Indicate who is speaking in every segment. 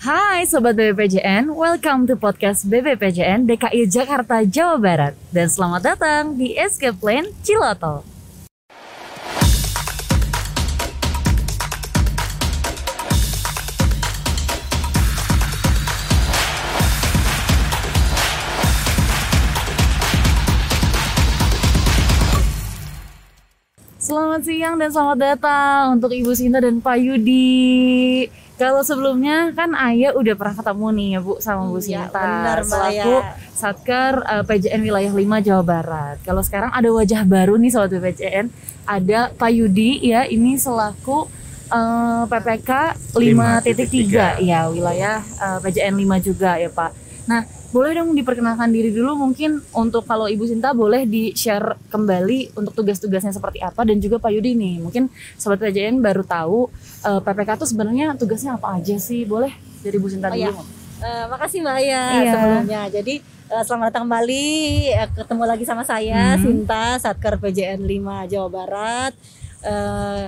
Speaker 1: Hai Sobat BBPJN, welcome to podcast BBPJN DKI Jakarta, Jawa Barat. Dan selamat datang di Escape Plan Ciloto. Selamat siang dan selamat datang untuk Ibu Sinta dan Pak Yudi. Kalau sebelumnya kan Ayah udah pernah ketemu nih ya Bu sama Bu
Speaker 2: Iya,
Speaker 1: Sinta
Speaker 2: benar, Mbak
Speaker 1: selaku
Speaker 2: Aya.
Speaker 1: Satker eh, PJN Wilayah 5 Jawa Barat. Kalau sekarang ada wajah baru nih Sobat BPJN, ada Pak Yudi ya, ini selaku eh, PPK 5.3 ya wilayah eh, PJN 5 juga ya Pak. Nah, boleh dong diperkenalkan diri dulu mungkin untuk kalau Ibu Sinta boleh di-share kembali untuk tugas-tugasnya seperti apa dan juga Pak Yudi nih. Mungkin Sobat PJN baru tahu eh, PPK itu sebenarnya tugasnya apa aja sih? Boleh dari Bu Sinta
Speaker 2: Oh,
Speaker 1: dulu.
Speaker 2: iya. Eh, makasih Mbak Aya
Speaker 1: Iya.
Speaker 2: sebelumnya. Jadi eh, selamat datang kembali eh, ketemu lagi sama saya
Speaker 1: Hmm.
Speaker 2: Sinta Satker PJN 5 Jawa Barat. Eh,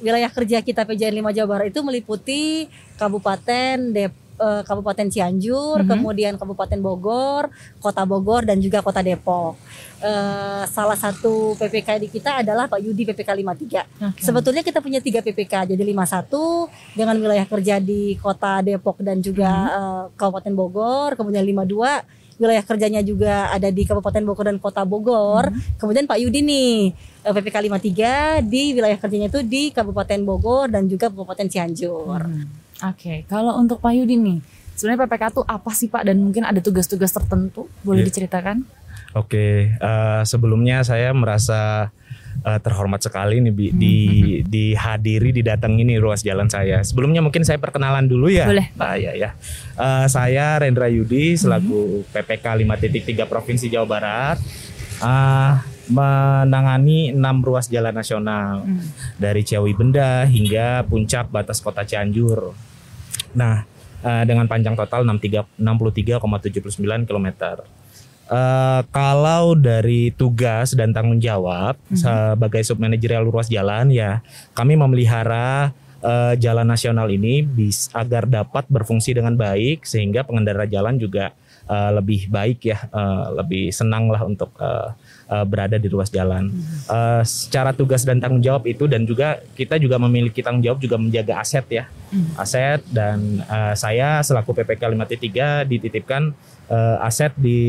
Speaker 2: wilayah kerja kita PJN 5 Jawa Barat itu meliputi Kabupaten Dep eh, Kabupaten Cianjur,
Speaker 1: Mhm.
Speaker 2: kemudian Kabupaten Bogor, Kota Bogor dan juga Kota Depok. Eh, salah satu PPK di kita adalah Pak Yudi PPK 53.
Speaker 1: Oke.
Speaker 2: Sebetulnya kita punya tiga PPK, jadi 51 dengan wilayah kerja di Kota Depok dan juga eh, Kabupaten Bogor, kemudian 52 wilayah kerjanya juga ada di Kabupaten Bogor dan Kota Bogor. Kemudian Pak Yudi nih PPK 53 di wilayah kerjanya itu di Kabupaten Bogor dan juga Kabupaten Cianjur.
Speaker 1: Hmm. Oke, kalau untuk Pak Yudi nih, sebenarnya PPK itu apa sih Pak dan mungkin ada tugas-tugas tertentu boleh
Speaker 3: Iya.
Speaker 1: diceritakan?
Speaker 3: Oke, eh, sebelumnya saya merasa eh, terhormat sekali nih Bi, di dihadiri didatangi nih ruas jalan saya. Sebelumnya mungkin saya perkenalan dulu ya.
Speaker 1: Boleh,
Speaker 3: Ah, ya ya. Eh, saya Rendra Yudi selaku PPK 5.3 Provinsi Jawa Barat. ah, menangani enam ruas jalan nasional
Speaker 1: Hmm.
Speaker 3: dari Ciawi Benda hingga puncak batas kota Cianjur. Nah, eh, dengan panjang total 63 63,79 km. Eh, kalau dari tugas dan tanggung jawab
Speaker 1: Mhm.
Speaker 3: sebagai submanajerial ruas jalan ya, kami memelihara eh, jalan nasional ini bis agar dapat berfungsi dengan baik sehingga pengendara jalan juga eh, lebih baik ya, eh, lebih senang lah untuk eh, eh, berada di ruas jalan. Eh, secara tugas dan tanggung jawab itu dan juga kita juga memiliki tanggung jawab juga menjaga aset ya, aset dan eh, saya selaku PPK 53 dititipkan eh, aset di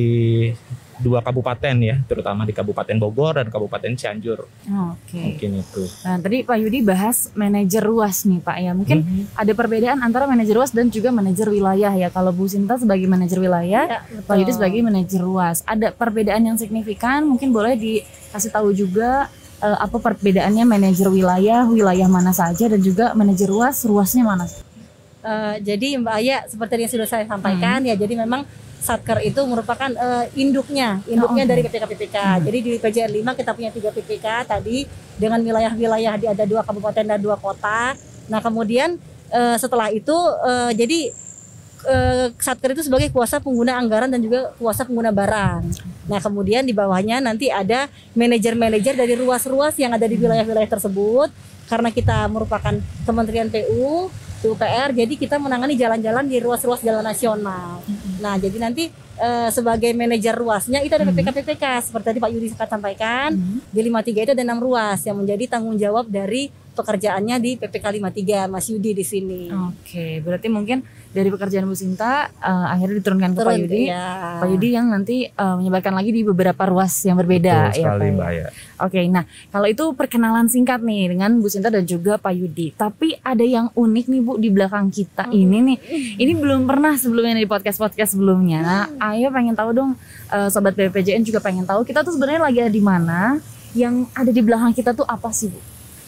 Speaker 3: dua kabupaten ya, terutama di Kabupaten Bogor dan Kabupaten Cianjur.
Speaker 1: Oke.
Speaker 3: Mungkin itu.
Speaker 1: Nah, tadi Pak Yudi bahas manajer ruas nih Pak ya. Mungkin
Speaker 3: Mhm.
Speaker 1: ada perbedaan antara manajer ruas dan juga manajer wilayah ya. Kalau Bu Sinta sebagai manajer wilayah,
Speaker 2: Ya,
Speaker 1: Pak Yudi sebagai manajer ruas. Ada perbedaan yang signifikan? Mungkin boleh dikasih tahu juga eh, apa perbedaannya manajer wilayah, wilayah mana saja dan juga manajer ruas, ruasnya mana?
Speaker 2: Eh, jadi Mbak Aya seperti yang sudah saya sampaikan
Speaker 1: Hmm.
Speaker 2: ya jadi memang Satker itu merupakan eh, induknya, induknya
Speaker 1: Oh,
Speaker 2: dari PPK-PPK.
Speaker 1: Hmm.
Speaker 2: Jadi di PJN 5 kita punya tiga PPK tadi dengan wilayah-wilayah di ada dua kabupaten dan dua kota. Nah kemudian eh, setelah itu eh, jadi eh, Satker itu sebagai kuasa pengguna anggaran dan juga kuasa pengguna barang. Nah kemudian di bawahnya nanti ada manajer-manajer dari ruas-ruas yang ada di wilayah-wilayah tersebut. Karena kita merupakan Kementerian PU, PUPR, jadi kita menangani jalan-jalan di ruas-ruas jalan nasional. Nah, jadi nanti eh, sebagai manajer ruasnya itu ada
Speaker 1: Mhm.
Speaker 2: PPK-PPK seperti tadi Pak Yudi sempat sampaikan.
Speaker 1: Hmm.
Speaker 2: Di 53 itu ada enam ruas yang menjadi tanggung jawab dari pekerjaannya di PPK 53 Mas Yudi di sini.
Speaker 1: Oke, berarti mungkin dari pekerjaan Bu Sinta eh, akhirnya diturunkan ke Pak
Speaker 2: Turun,
Speaker 1: Yudi.
Speaker 2: ya.
Speaker 1: Pak Yudi yang nanti eh, menyebarkan lagi di beberapa ruas yang berbeda
Speaker 3: Betul
Speaker 1: ya
Speaker 3: sekali
Speaker 1: Pak ya?
Speaker 3: Mbak ya.
Speaker 1: Oke, nah kalau itu perkenalan singkat nih dengan Bu Sinta dan juga Pak Yudi. Tapi ada yang unik nih Bu di belakang kita
Speaker 2: Hmm.
Speaker 1: ini nih. Ini belum pernah sebelumnya di podcast-podcast sebelumnya. Nah, Ayo pengen tahu dong, eh, sobat BPJN juga pengen tahu kita tuh sebenarnya lagi ada di mana? Yang ada di belakang kita tuh apa sih Bu?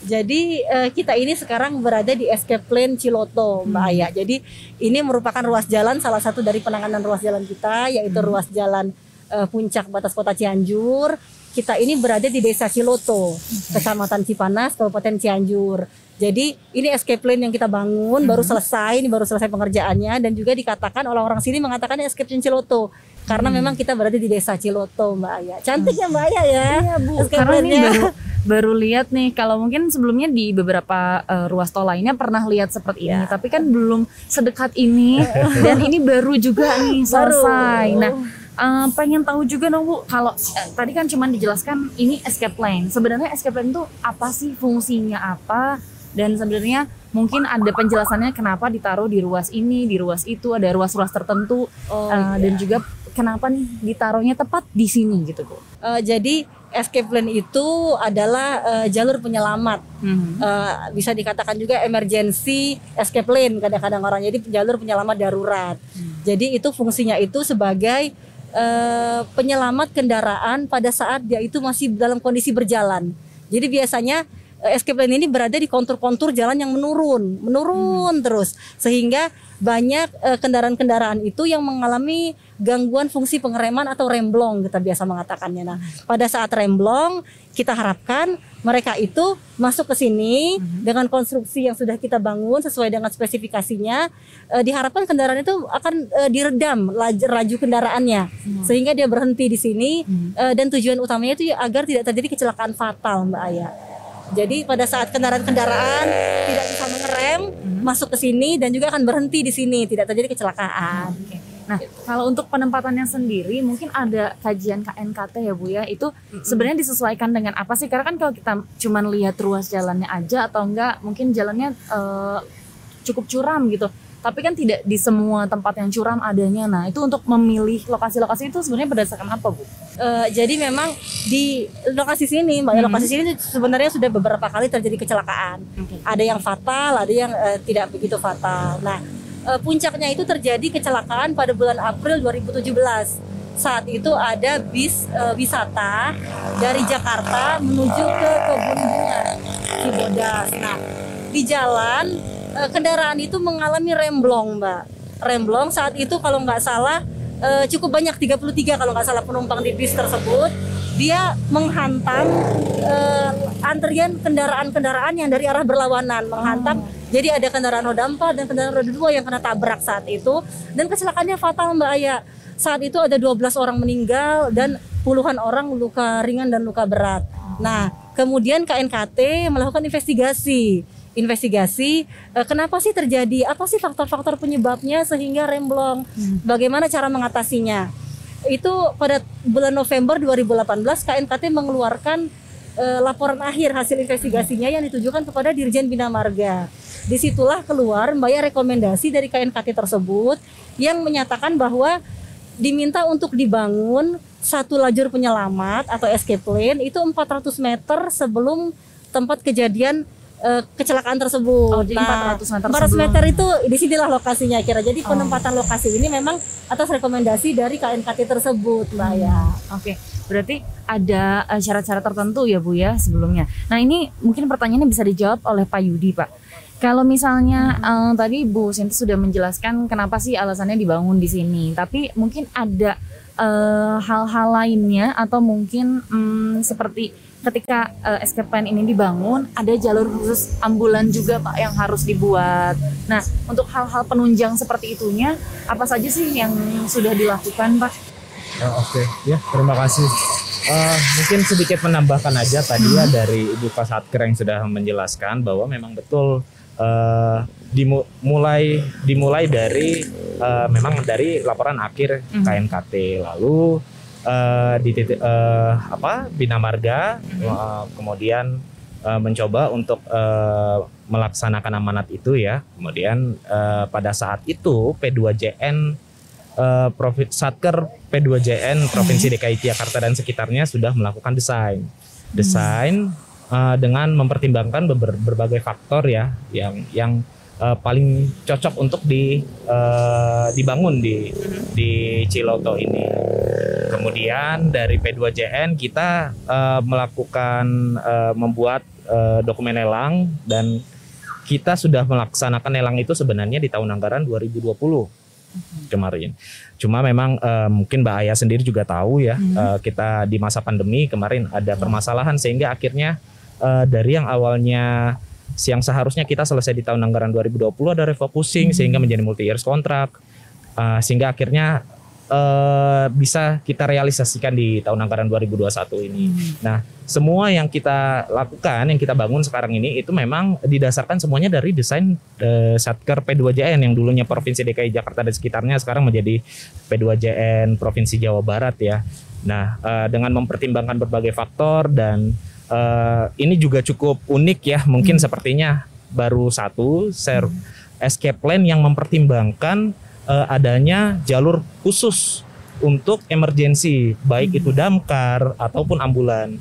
Speaker 2: Jadi eh, kita ini sekarang berada di Escape Plan Ciloto, Mbak
Speaker 1: Hmm.
Speaker 2: Aya. Jadi ini merupakan ruas jalan salah satu dari penanganan ruas jalan kita yaitu
Speaker 1: Hmm.
Speaker 2: ruas jalan eh, puncak batas kota Cianjur. Kita ini berada di Desa Ciloto, Kecamatan Cipanas, Kabupaten Cianjur. Jadi ini escape plan yang kita bangun baru
Speaker 1: Hmm.
Speaker 2: selesai, ini baru selesai pengerjaannya dan juga dikatakan orang-orang sini mengatakan escape plan Ciloto karena
Speaker 1: Hmm.
Speaker 2: memang kita berada di Desa Ciloto, Mbak Aya. Cantik ya Mbak Aya ya.
Speaker 1: Iya Bu,
Speaker 2: Escape
Speaker 1: karena ini baru baru lihat nih kalau mungkin sebelumnya di beberapa uh, ruas tol lainnya pernah lihat seperti ini,
Speaker 2: Ya.
Speaker 1: tapi kan belum sedekat ini dan ini baru juga nih selesai. Nah, uh, pengen tahu juga dong Bu, kalau eh, tadi kan cuman dijelaskan ini escape lane. Sebenarnya escape lane itu apa sih fungsinya apa? Dan sebenarnya mungkin ada penjelasannya kenapa ditaruh di ruas ini, di ruas itu, ada ruas-ruas tertentu
Speaker 2: Oh,
Speaker 1: uh,
Speaker 2: iya.
Speaker 1: dan juga kenapa nih ditaruhnya tepat di sini gitu Bu.
Speaker 2: Eh, jadi escape lane itu adalah eh, jalur penyelamat.
Speaker 1: Mhm.
Speaker 2: Eh, bisa dikatakan juga emergency escape lane kadang-kadang orang. Jadi jalur penyelamat darurat. Jadi itu fungsinya itu sebagai eh, penyelamat kendaraan pada saat dia itu masih dalam kondisi berjalan. Jadi biasanya escape lane ini berada di kontur-kontur jalan yang menurun, menurun terus. Sehingga banyak eh, kendaraan-kendaraan itu yang mengalami gangguan fungsi pengereman atau remblong kita biasa mengatakannya. Nah, pada saat remblong kita harapkan mereka itu masuk ke sini dengan konstruksi yang sudah kita bangun sesuai dengan spesifikasinya. Eh, diharapkan kendaraan itu akan eh, diredam laju, laju kendaraannya. Sehingga dia berhenti di sini. Eh, dan tujuan utamanya itu agar tidak terjadi kecelakaan fatal Mbak Aya. Jadi pada saat kendaraan-kendaraan tidak bisa mengerem masuk ke sini dan juga akan berhenti di sini tidak terjadi kecelakaan.
Speaker 1: Oke. Nah, kalau untuk penempatannya sendiri mungkin ada kajian KNKT ya Bu ya. Itu sebenarnya disesuaikan dengan apa sih? Karena kan kalau kita cuman lihat ruas jalannya aja atau enggak mungkin jalannya eh, cukup curam gitu. Tapi kan tidak di semua tempat yang curam adanya. Nah, itu untuk memilih lokasi-lokasi itu sebenarnya berdasarkan apa, Bu?
Speaker 2: Eh, jadi memang di lokasi sini, mbak, ya,
Speaker 1: Hmm.
Speaker 2: lokasi sini sebenarnya sudah beberapa kali terjadi kecelakaan.
Speaker 1: Oke.
Speaker 2: Ada yang fatal, ada yang eh, tidak begitu fatal. Nah, eh, puncaknya itu terjadi kecelakaan pada bulan April 2017. Saat itu ada bis eh, wisata dari Jakarta menuju ke kebun bunga Cibodas. Nah, di jalan eh, kendaraan itu mengalami remblong, Mbak. Remblong saat itu kalau nggak salah eh, cukup banyak 33 kalau nggak salah penumpang di bis tersebut. Dia menghantam eh, antrian kendaraan-kendaraan yang dari arah berlawanan, menghantam. Jadi ada kendaraan roda 4 dan kendaraan roda 2 yang kena tabrak saat itu dan kecelakaannya fatal Mbak Aya. Saat itu ada 12 orang meninggal dan puluhan orang luka ringan dan luka berat. Nah, kemudian KNKT melakukan investigasi. Investigasi eh, kenapa sih terjadi? Apa sih faktor-faktor penyebabnya sehingga remblong? Bagaimana cara mengatasinya? Itu pada bulan November 2018 KNKT mengeluarkan eh, laporan akhir hasil investigasinya yang ditujukan kepada Dirjen Bina Marga. Di situlah keluar Mbak ya rekomendasi dari KNKT tersebut yang menyatakan bahwa diminta untuk dibangun satu lajur penyelamat atau escape lane itu 400 meter sebelum tempat kejadian eh, kecelakaan tersebut.
Speaker 1: Oh, jadi 400 meter
Speaker 2: 400
Speaker 1: sebelum.
Speaker 2: meter itu di sinilah lokasinya kira. Jadi
Speaker 1: Oh.
Speaker 2: penempatan lokasi ini memang atas rekomendasi dari KNKT tersebut, Mbak ya.
Speaker 1: Oke, berarti ada eh, syarat-syarat tertentu ya Bu ya sebelumnya. Nah ini mungkin pertanyaannya bisa dijawab oleh Pak Yudi Pak. Kalau misalnya eh, tadi Bu Sinti sudah menjelaskan kenapa sih alasannya dibangun di sini, tapi mungkin ada hal-hal lainnya atau mungkin mm, seperti ketika eh, escape plan ini dibangun ada jalur khusus ambulan juga Pak yang harus dibuat. Nah untuk hal-hal penunjang seperti itunya apa saja sih yang sudah dilakukan Pak?
Speaker 3: Oh, Oke, ya terima kasih. Eh, mungkin sedikit menambahkan aja tadi ya dari Ibu Kasatker yang sudah menjelaskan bahwa memang betul eh, dimu- mulai dimulai dari eh, memang dari laporan akhir
Speaker 1: Mhm.
Speaker 3: KNKT lalu eh, di titik eh, apa Bina Marga
Speaker 1: Mhm.
Speaker 3: eh, kemudian eh, mencoba untuk eh, melaksanakan amanat itu ya kemudian eh, pada saat itu P2JN eh, Provi- Satker P2JN Provinsi DKI Jakarta dan sekitarnya sudah melakukan desain. Desain eh, dengan mempertimbangkan beber- berbagai faktor ya yang yang eh, paling cocok untuk di eh, dibangun di di Ciloto ini. Kemudian dari P2JN kita eh, melakukan eh, membuat eh, dokumen lelang dan kita sudah melaksanakan lelang itu sebenarnya di tahun anggaran 2020 kemarin. Cuma memang eh, mungkin Mbak Aya sendiri juga tahu ya
Speaker 1: Mhm.
Speaker 3: eh, kita di masa pandemi kemarin ada permasalahan sehingga akhirnya eh, dari yang awalnya yang seharusnya kita selesai di tahun anggaran 2020 ada refocusing
Speaker 1: Mhm.
Speaker 3: sehingga menjadi multi years kontrak Eh, sehingga akhirnya eh, bisa kita realisasikan di tahun anggaran 2021 ini. Nah, semua yang kita lakukan, yang kita bangun sekarang ini itu memang didasarkan semuanya dari desain eh, Satker P2JN yang dulunya Provinsi DKI Jakarta dan sekitarnya sekarang menjadi P2JN Provinsi Jawa Barat ya. Nah, eh, dengan mempertimbangkan berbagai faktor dan eh, ini juga cukup unik ya, mungkin sepertinya baru satu share escape plan yang mempertimbangkan eh, adanya jalur khusus untuk emergensi baik itu damkar ataupun ambulan.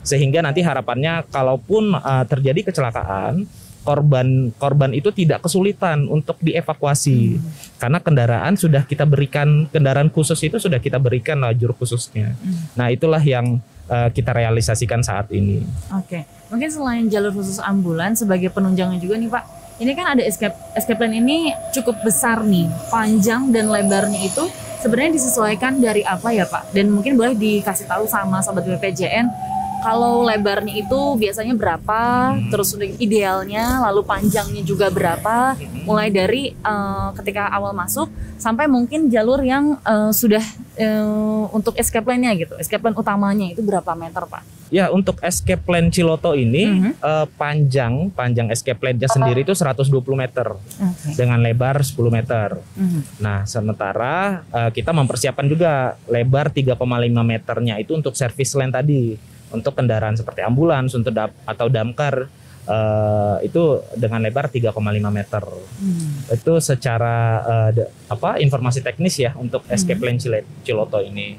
Speaker 3: Sehingga nanti harapannya kalaupun uh, terjadi kecelakaan korban korban itu tidak kesulitan untuk dievakuasi. Karena kendaraan sudah kita berikan kendaraan khusus itu sudah kita berikan lajur khususnya. Nah, itulah yang uh, kita realisasikan saat ini.
Speaker 1: Oke, mungkin selain jalur khusus ambulan sebagai penunjangnya juga nih Pak, ini kan ada escape escape plan ini cukup besar nih, panjang dan lebarnya itu sebenarnya disesuaikan dari apa ya Pak? Dan mungkin boleh dikasih tahu sama sobat BPJN kalau lebarnya itu biasanya berapa, terus udah idealnya, lalu panjangnya juga berapa, mulai dari eh, ketika awal masuk sampai mungkin jalur yang eh, sudah eh, untuk escape plan-nya gitu, escape plan utamanya itu berapa meter Pak?
Speaker 3: Ya, untuk escape plan Ciloto ini
Speaker 1: Mhm.
Speaker 3: eh, panjang panjang escape plan-nya sendiri itu 120 meter
Speaker 1: Oke.
Speaker 3: dengan lebar 10 meter.
Speaker 1: Mhm.
Speaker 3: Nah, sementara eh, kita mempersiapkan juga lebar 3,5 meternya itu untuk service lane tadi, untuk kendaraan seperti ambulans untuk dap- atau damkar eh, itu dengan lebar 3,5 meter.
Speaker 1: Hmm.
Speaker 3: Itu secara eh, de- apa informasi teknis ya untuk escape lane Cile- Ciloto ini.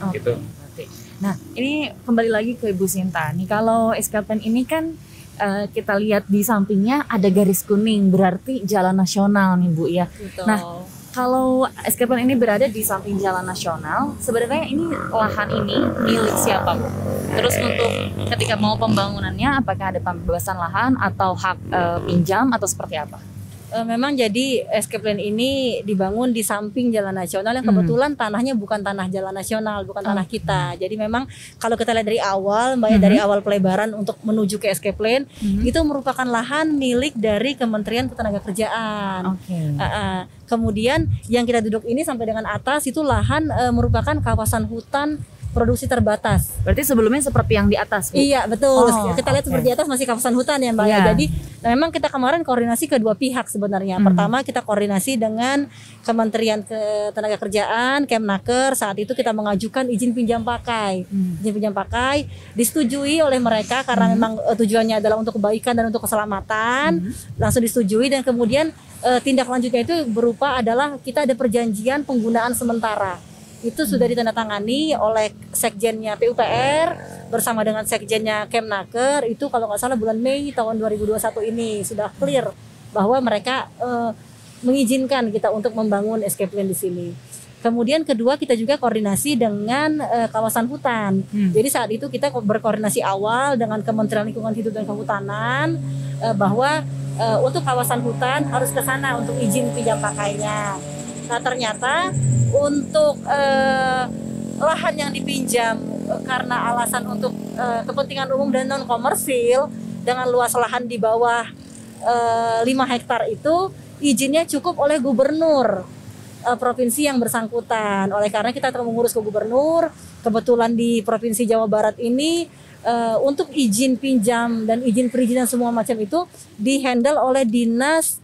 Speaker 1: Oke,
Speaker 3: Gitu.
Speaker 1: berarti. Nah, ini kembali lagi ke Ibu Sinta. Nih kalau escape plan ini kan eh, kita lihat di sampingnya ada garis kuning, berarti jalan nasional nih Bu ya. Nah, kalau escape ini berada di samping jalan nasional, sebenarnya ini lahan ini milik siapa Bu? Terus untuk ketika mau pembangunannya, apakah ada pembebasan lahan atau hak eh, pinjam atau seperti apa?
Speaker 2: Eh, memang jadi escape lane ini dibangun di samping jalan nasional yang
Speaker 1: Hmm.
Speaker 2: kebetulan tanahnya bukan tanah jalan nasional, bukan tanah kita. Jadi memang kalau kita lihat dari awal, mbak ya
Speaker 1: Mhm.
Speaker 2: dari awal pelebaran untuk menuju ke escape lane
Speaker 1: Mhm.
Speaker 2: itu merupakan lahan milik dari Kementerian Ketenagakerjaan.
Speaker 1: Oke.
Speaker 2: Uh, uh, kemudian yang kita duduk ini sampai dengan atas itu lahan uh, merupakan kawasan hutan produksi terbatas.
Speaker 1: Berarti sebelumnya seperti yang di atas Bu?
Speaker 2: Iya betul.
Speaker 1: Oh,
Speaker 2: kita lihat seperti atas masih kawasan hutan ya mbak ya.
Speaker 1: Iya.
Speaker 2: Jadi nah, memang kita kemarin koordinasi kedua pihak sebenarnya.
Speaker 1: Hmm.
Speaker 2: Pertama kita koordinasi dengan Kementerian Ketenagakerjaan, Kemnaker. Saat itu kita mengajukan izin pinjam pakai.
Speaker 1: Hmm.
Speaker 2: Izin pinjam pakai disetujui oleh mereka karena
Speaker 1: Hmm.
Speaker 2: memang uh, tujuannya adalah untuk kebaikan dan untuk keselamatan.
Speaker 1: Hmm.
Speaker 2: Langsung disetujui dan kemudian uh, tindak lanjutnya itu berupa adalah kita ada perjanjian penggunaan sementara itu sudah ditandatangani oleh sekjennya PUPR bersama dengan sekjennya Kemnaker itu kalau nggak salah bulan Mei tahun 2021 ini sudah clear bahwa mereka eh, mengizinkan kita untuk membangun escape plan di sini. Kemudian kedua kita juga koordinasi dengan eh, kawasan hutan.
Speaker 1: Hmm.
Speaker 2: Jadi saat itu kita ko- berkoordinasi awal dengan Kementerian Lingkungan Hidup dan Kehutanan eh, bahwa eh, untuk kawasan hutan harus ke sana untuk izin pinjam pakainya. Nah ternyata untuk eh, lahan yang dipinjam eh, karena alasan untuk eh, kepentingan umum dan non komersil dengan luas lahan di bawah eh, 5 hektar itu izinnya cukup oleh gubernur eh, provinsi yang bersangkutan. Oleh karena kita telah mengurus ke gubernur, kebetulan di provinsi Jawa Barat ini eh, untuk izin pinjam dan izin perizinan semua macam itu dihandle oleh dinas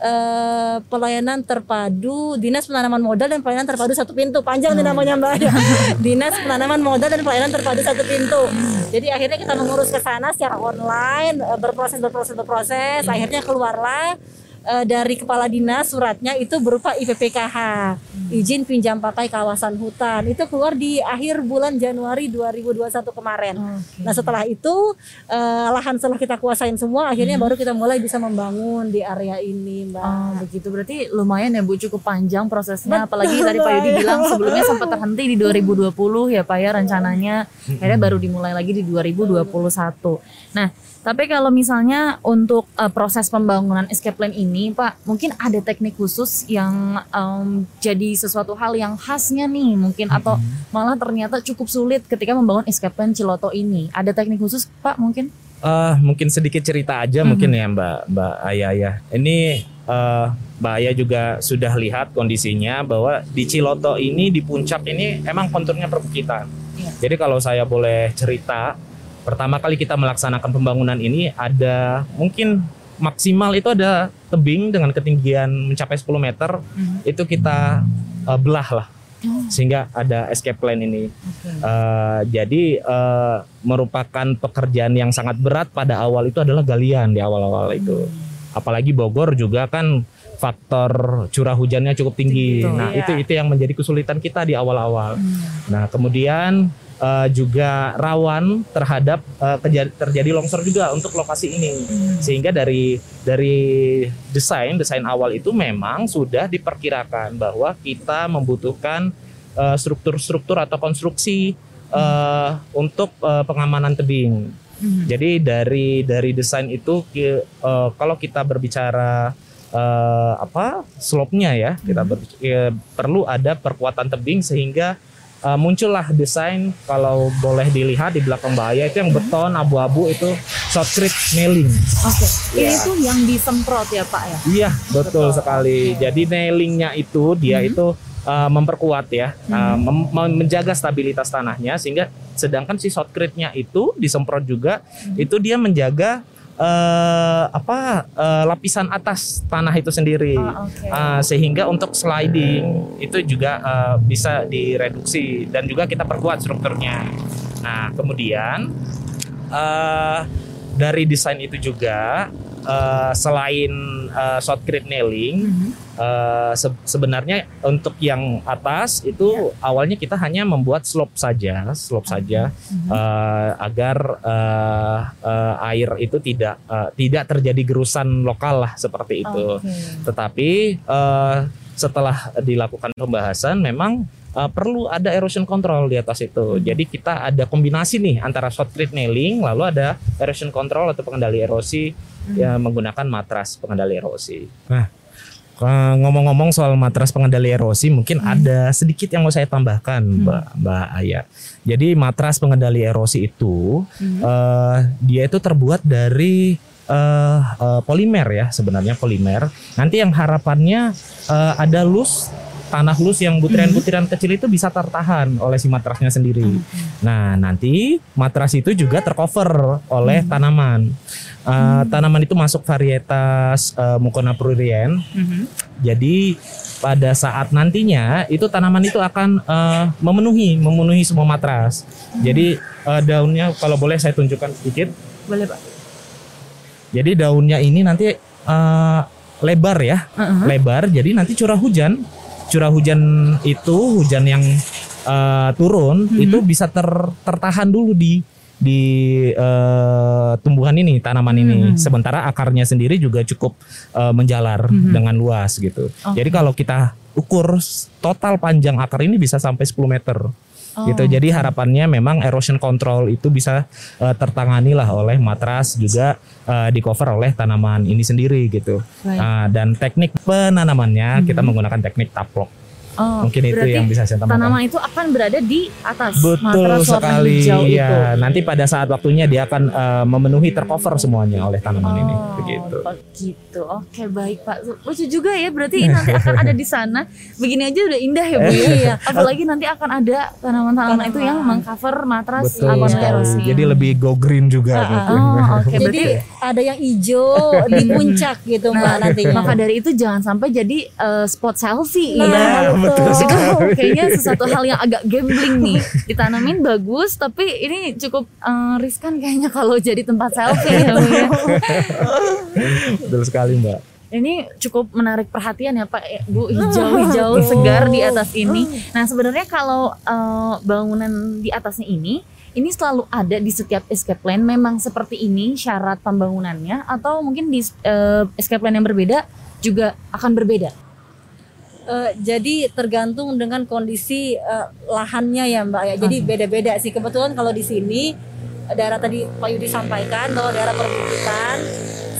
Speaker 2: eh, pelayanan terpadu, dinas penanaman modal dan pelayanan terpadu satu pintu. Panjang nih namanya Mbak ya. dinas penanaman modal dan pelayanan terpadu satu pintu. Jadi akhirnya kita mengurus ke sana secara online, eh, berproses berproses berproses, akhirnya keluarlah eh, dari kepala dinas suratnya itu berupa IPPKH izin pinjam pakai kawasan hutan itu keluar di akhir bulan Januari 2021 kemarin.
Speaker 1: Oke.
Speaker 2: Nah setelah itu eh, lahan setelah kita kuasain semua akhirnya baru kita mulai bisa membangun di area ini mbak.
Speaker 1: Oh begitu berarti lumayan ya Bu cukup panjang prosesnya
Speaker 2: Betul,
Speaker 1: apalagi tadi Pak Yudi bilang sebelumnya sempat terhenti di 2020 ya Pak ya rencananya akhirnya baru dimulai lagi di 2021. Nah tapi kalau misalnya untuk eh, proses pembangunan escape plan ini Pak mungkin ada teknik khusus yang em, jadi sesuatu hal yang khasnya nih mungkin atau malah ternyata cukup sulit ketika membangun escape plan Ciloto ini ada teknik khusus Pak mungkin?
Speaker 3: eh, mungkin sedikit cerita aja mungkin ya Mbak Mbak Ayah ya. Ini eh, Mbak Ayah juga sudah lihat kondisinya bahwa di Ciloto ini di puncak ini emang konturnya perbukitan.
Speaker 1: Iya.
Speaker 3: Jadi kalau saya boleh cerita, pertama kali kita melaksanakan pembangunan ini ada mungkin maksimal itu ada tebing dengan ketinggian mencapai 10 meter
Speaker 1: Mhm.
Speaker 3: itu kita eh, belah lah
Speaker 1: Oh,
Speaker 3: sehingga ada escape plan ini.
Speaker 1: oke.
Speaker 3: Eh, jadi eh, merupakan pekerjaan yang sangat berat pada awal itu adalah galian di awal-awal itu. Apalagi Bogor juga kan faktor curah hujannya cukup tinggi.
Speaker 1: Betul,
Speaker 3: nah,
Speaker 1: iya.
Speaker 3: itu itu yang menjadi kesulitan kita di awal-awal.
Speaker 1: Hmm.
Speaker 3: Nah, kemudian eh, juga rawan terhadap keja- terjadi longsor juga untuk lokasi ini.
Speaker 1: Hmm.
Speaker 3: Sehingga dari dari desain desain awal itu memang sudah diperkirakan bahwa kita membutuhkan eh, struktur-struktur atau konstruksi eh, untuk eh, pengamanan tebing.
Speaker 1: Hmm.
Speaker 3: Jadi dari dari desain itu eh, kalau kita berbicara eh, apa slope-nya ya, kita ber- ya, perlu ada perkuatan tebing sehingga eh, muncullah desain kalau boleh dilihat di belakang bahaya itu yang beton abu-abu itu shotcrete nailing.
Speaker 1: Oke. Ini
Speaker 3: Ya.
Speaker 1: tuh yang disemprot ya Pak ya.
Speaker 3: Iya, betul,
Speaker 1: Betul.
Speaker 3: sekali.
Speaker 1: Oke.
Speaker 3: Jadi nailingnya itu dia
Speaker 1: Mhm.
Speaker 3: itu uh, memperkuat ya, uh,
Speaker 1: Mhm.
Speaker 3: mem- mem- menjaga stabilitas tanahnya sehingga sedangkan si shotcrete-nya itu disemprot juga
Speaker 1: Mhm.
Speaker 3: itu dia menjaga uh, apa uh, lapisan atas tanah itu sendiri.
Speaker 1: Oh, oke.
Speaker 3: Uh, sehingga untuk sliding itu juga uh, bisa direduksi dan juga kita perkuat strukturnya. Nah, kemudian uh, dari desain itu juga uh, selain uh, shotcrete nailing
Speaker 1: Mhm.
Speaker 3: Uh, se- sebenarnya untuk yang atas itu awalnya kita hanya membuat slope saja, slope saja
Speaker 1: Mhm.
Speaker 3: uh, agar uh, uh, air itu tidak uh, tidak terjadi gerusan lokal lah seperti itu.
Speaker 1: Oke.
Speaker 3: Tetapi uh, setelah dilakukan pembahasan memang uh, perlu ada erosion control di atas itu. Jadi kita ada kombinasi nih antara shotcrete nailing lalu ada erosion control atau pengendali erosi ya menggunakan matras pengendali erosi. Nah, eh, ngomong-ngomong soal matras pengendali erosi, mungkin ada sedikit yang mau saya tambahkan, Mbak Mbak Aya. Jadi matras pengendali erosi itu
Speaker 1: Mhm.
Speaker 3: eh, dia itu terbuat dari eh, eh, polimer ya, sebenarnya polimer. Nanti yang harapannya eh, ada lus tanah lus yang butiran-butiran kecil itu bisa tertahan oleh si matrasnya sendiri. Nah, nanti matras itu juga tercover oleh tanaman. Uh, Tanaman itu masuk varietas uh, Mucona prurien.
Speaker 1: Mhm.
Speaker 3: Jadi pada saat nantinya itu tanaman itu akan uh, memenuhi memenuhi semua matras. Jadi uh, daunnya kalau boleh saya tunjukkan sedikit.
Speaker 1: Boleh Pak.
Speaker 3: Jadi daunnya ini nanti uh, lebar ya,
Speaker 1: Heeh.
Speaker 3: lebar. Jadi nanti curah hujan, curah hujan itu hujan yang uh, turun
Speaker 1: Mhm.
Speaker 3: itu bisa ter- tertahan dulu di di uh, tumbuhan ini, tanaman ini.
Speaker 1: Mhm.
Speaker 3: Sementara akarnya sendiri juga cukup uh, menjalar
Speaker 1: Mhm.
Speaker 3: dengan luas gitu.
Speaker 1: Oke.
Speaker 3: Jadi kalau kita ukur total panjang akar ini bisa sampai 10 meter
Speaker 1: Oh.
Speaker 3: gitu. Jadi harapannya memang erosion control itu bisa uh, tertangani lah oleh matras juga uh, di cover oleh tanaman ini sendiri gitu.
Speaker 1: Baik.
Speaker 3: Nah, dan teknik penanamannya kita
Speaker 1: Mhm.
Speaker 3: menggunakan teknik taplok.
Speaker 1: Oh,
Speaker 3: Mungkin itu yang bisa saya tambahkan.
Speaker 1: tanaman itu akan berada di atas
Speaker 3: Betul sekali.
Speaker 1: hijau itu.
Speaker 3: Ya, nanti pada saat waktunya dia akan uh, memenuhi tercover semuanya oleh tanaman ini
Speaker 1: Oh,
Speaker 3: begitu.
Speaker 1: begitu. Oke, baik Pak. Lucu juga ya, berarti ini nanti akan ada di sana. Begini aja udah indah ya, Bu.
Speaker 2: Iya.
Speaker 1: Apalagi nanti akan ada tanaman-tanaman itu yang mengcover matras
Speaker 3: Betul sekali.
Speaker 1: erosi.
Speaker 3: Jadi lebih go green juga
Speaker 2: Ah,
Speaker 3: gitu.
Speaker 1: Oh, oke.
Speaker 2: Jadi
Speaker 1: Berarti
Speaker 2: ada yang hijau di puncak gitu
Speaker 1: Nah,
Speaker 2: Mbak nantinya.
Speaker 1: maka dari itu jangan sampai jadi eh, spot selfie
Speaker 2: Nah,
Speaker 1: ya.
Speaker 3: betul
Speaker 1: itu
Speaker 3: sekali.
Speaker 1: kayaknya sesuatu hal yang agak gambling nih. Ditanamin bagus tapi ini cukup eh, riskan kayaknya kalau jadi tempat selfie ya, ya.
Speaker 3: Betul sekali, Mbak.
Speaker 1: ini cukup menarik perhatian ya Pak. Eh, Bu hijau-hijau segar di atas ini. Nah sebenarnya kalau eh, bangunan di atasnya ini ini selalu ada di setiap escape plan. Memang seperti ini syarat pembangunannya atau mungkin di eh, escape plan yang berbeda juga akan berbeda
Speaker 2: Eh, jadi tergantung dengan kondisi eh, lahannya ya Mbak ya. Jadi beda-beda sih. Kebetulan kalau di sini daerah tadi Pak Yudi sampaikan bahwa daerah perbukitan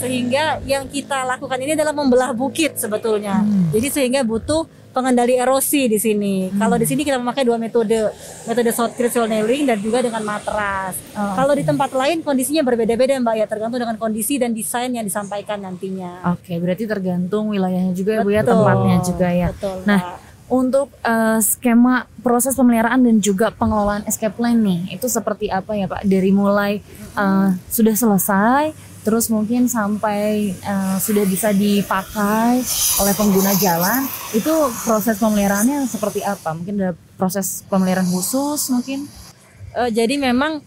Speaker 2: sehingga yang kita lakukan ini adalah membelah bukit sebetulnya. Jadi sehingga butuh pengendali erosi di sini. Kalau di sini kita memakai dua metode, metode shotcrete soil nailing dan juga dengan matras.
Speaker 1: Oh,
Speaker 2: Kalau di tempat lain kondisinya berbeda-beda Mbak ya, tergantung dengan kondisi dan desain yang disampaikan nantinya.
Speaker 1: Oke, berarti tergantung wilayahnya juga ya Bu ya, tempatnya juga ya.
Speaker 2: Betul.
Speaker 1: Nah,
Speaker 2: Mbak.
Speaker 1: Untuk eh, skema proses pemeliharaan dan juga pengelolaan escape plan nih, itu seperti apa ya Pak? Dari mulai eh, sudah selesai, terus mungkin sampai eh, sudah bisa dipakai oleh pengguna jalan, itu proses pemeliharaannya seperti apa? Mungkin ada proses pemeliharaan khusus mungkin?
Speaker 2: Eh, jadi memang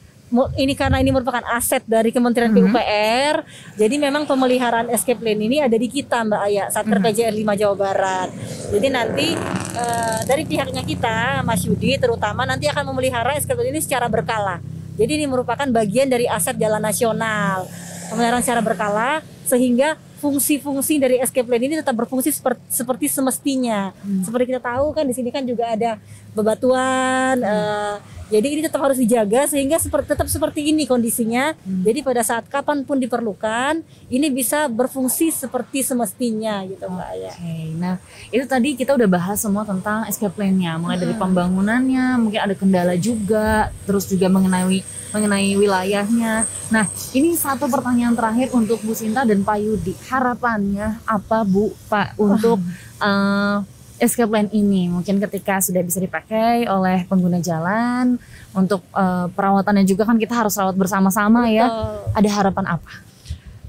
Speaker 2: ini karena ini merupakan aset dari Kementerian
Speaker 1: Mhm.
Speaker 2: PUPR, jadi memang pemeliharaan escape plan ini ada di kita Mbak Aya, Satker
Speaker 1: Mhm.
Speaker 2: PJN 5 Jawa Barat. Jadi nanti eh, dari pihaknya kita, Mas Yudi terutama nanti akan memelihara escape plan ini secara berkala. Jadi ini merupakan bagian dari aset jalan nasional. Pemeliharaan secara berkala sehingga fungsi-fungsi dari escape plan ini tetap berfungsi seperti, seperti semestinya.
Speaker 1: Hmm.
Speaker 2: Seperti kita tahu kan di sini kan juga ada bebatuan. eh, jadi ini tetap harus dijaga sehingga seperti tetap seperti ini kondisinya.
Speaker 1: Hmm.
Speaker 2: Jadi pada saat kapan pun diperlukan, ini bisa berfungsi seperti semestinya gitu Mbak ya.
Speaker 1: Oke, nah itu tadi kita udah bahas semua tentang escape plan-nya, mulai dari pembangunannya, mungkin ada kendala juga, terus juga mengenai mengenai wilayahnya. Nah, ini satu pertanyaan terakhir untuk Bu Sinta dan Pak Yudi. Harapannya apa Bu, Pak untuk eh, escape plan ini? Mungkin ketika sudah bisa dipakai oleh pengguna jalan untuk eh, perawatannya juga kan kita harus rawat bersama-sama ya. Ada harapan apa?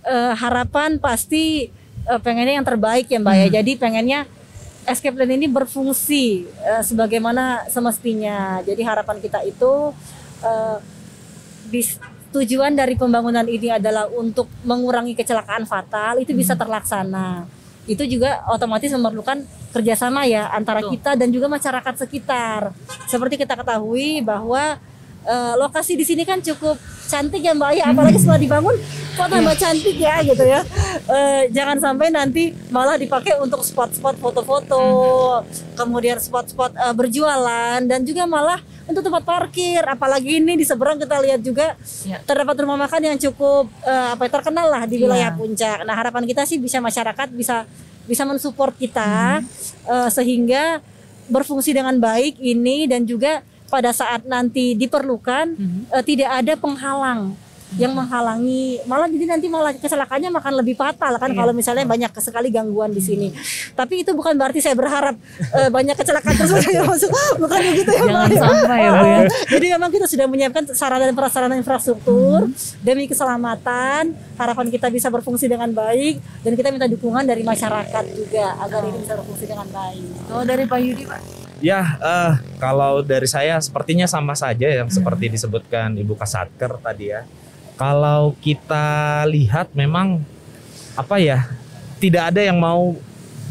Speaker 2: Eh, harapan pasti eh, pengennya yang terbaik ya Mbak ya.
Speaker 1: Hmm.
Speaker 2: Jadi pengennya escape plan ini berfungsi eh, sebagaimana semestinya. Jadi harapan kita itu bis- tujuan dari pembangunan ini adalah untuk mengurangi kecelakaan fatal itu bisa terlaksana. Itu juga otomatis memerlukan kerjasama ya antara
Speaker 1: Betul.
Speaker 2: kita dan juga masyarakat sekitar. Seperti kita ketahui bahwa eh, lokasi di sini kan cukup cantik ya Mbak ya, apalagi setelah dibangun kok tambah cantik ya gitu ya. Eh, jangan sampai nanti malah dipakai untuk spot-spot foto-foto, kemudian spot-spot eh, berjualan dan juga malah untuk tempat parkir. Apalagi ini di seberang kita lihat juga
Speaker 1: Ya.
Speaker 2: terdapat rumah makan yang cukup eh, apa ya, terkenal lah di wilayah
Speaker 1: Iya.
Speaker 2: puncak. Nah harapan kita sih bisa masyarakat bisa bisa mensupport kita eh, sehingga berfungsi dengan baik ini dan juga pada saat nanti diperlukan
Speaker 1: Mhm.
Speaker 2: eh, tidak ada penghalang yang menghalangi malah jadi nanti malah kecelakaannya makan lebih fatal kan
Speaker 1: Iya.
Speaker 2: kalau misalnya banyak sekali gangguan di sini tapi itu bukan berarti saya berharap eh, banyak kecelakaan terus masuk bukan begitu ya
Speaker 1: Jangan
Speaker 2: ya.
Speaker 1: sampai ya, Bu ya.
Speaker 2: jadi memang kita sudah menyiapkan sarana dan prasarana infrastruktur demi keselamatan harapan kita bisa berfungsi dengan baik dan kita minta dukungan dari masyarakat juga agar ini bisa berfungsi dengan baik
Speaker 1: Kalau dari Pak Yudi, Pak.
Speaker 3: Ya, eh, kalau dari saya sepertinya sama saja yang seperti disebutkan Ibu Kasatker tadi ya. Kalau kita lihat memang apa ya, tidak ada yang mau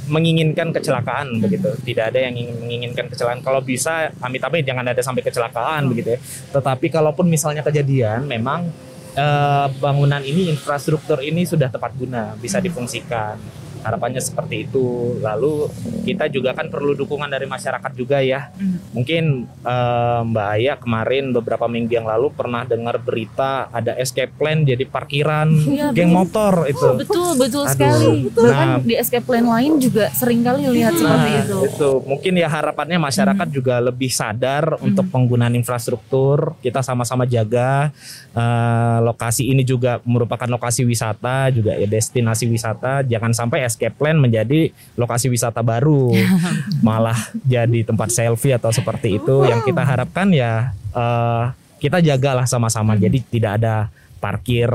Speaker 3: menginginkan kecelakaan begitu. Tidak ada yang ingin menginginkan kecelakaan. Kalau bisa amit-amit jangan ada sampai kecelakaan begitu ya. Tetapi kalaupun misalnya kejadian memang eh, bangunan ini infrastruktur ini sudah tepat guna, bisa difungsikan harapannya seperti itu. Lalu kita juga kan perlu dukungan dari masyarakat juga ya.
Speaker 1: Hmm.
Speaker 3: Mungkin eh, Mbak Aya kemarin beberapa minggu yang lalu pernah dengar berita ada escape plan jadi parkiran
Speaker 1: Iya,
Speaker 3: geng motor itu.
Speaker 1: Betul, betul
Speaker 3: Aduh.
Speaker 1: sekali. Bahkan
Speaker 3: Nah.
Speaker 1: di escape plan lain juga sering kali lihat seperti
Speaker 3: Nah,
Speaker 1: itu.
Speaker 3: itu mungkin ya harapannya masyarakat juga lebih sadar untuk penggunaan infrastruktur. Kita sama-sama jaga eh, lokasi ini juga merupakan lokasi wisata juga ya destinasi wisata. Jangan sampai escape plan menjadi lokasi wisata baru, malah jadi tempat selfie atau seperti itu. Yang kita harapkan ya eh, kita jagalah sama-sama. Jadi tidak ada parkir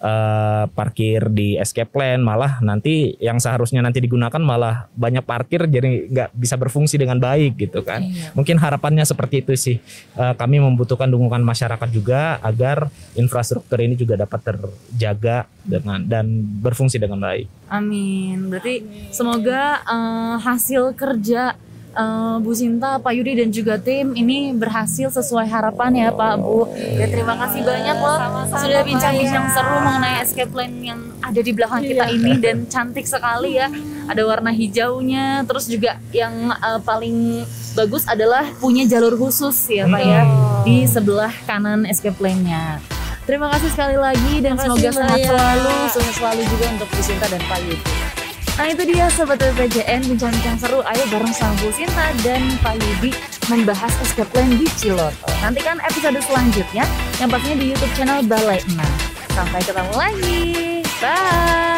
Speaker 3: eh, parkir di escape plan malah nanti yang seharusnya nanti digunakan malah banyak parkir jadi nggak bisa berfungsi dengan baik gitu kan
Speaker 1: Iya.
Speaker 3: mungkin harapannya seperti itu sih Eh, kami membutuhkan dukungan masyarakat juga agar infrastruktur ini juga dapat terjaga dengan dan berfungsi dengan baik
Speaker 1: Amin. Berarti semoga eh, hasil kerja eh, Bu Sinta, Pak Yudi dan juga tim ini berhasil sesuai harapan ya Pak Bu. Ya terima kasih banyak loh
Speaker 2: Sama-sama,
Speaker 1: sudah bincang-bincang
Speaker 2: Mbak.
Speaker 1: seru mengenai escape plan yang ada di belakang kita ini dan cantik sekali ya. Ada warna hijaunya, terus juga yang eh, paling bagus adalah punya jalur khusus ya Pak ya di sebelah kanan escape plan-nya. Terima kasih sekali lagi dan semoga sehat
Speaker 2: ya.
Speaker 1: selalu, sukses selalu juga untuk Bu Sinta dan Pak Yudi. Nah itu dia Sobat BPJN bincang-bincang seru. Ayo bareng sama Bu Sinta dan Pak Yudi membahas escape plan di Ciloto. Nantikan episode selanjutnya yang pastinya di Youtube channel Balai 6 Sampai ketemu lagi. Bye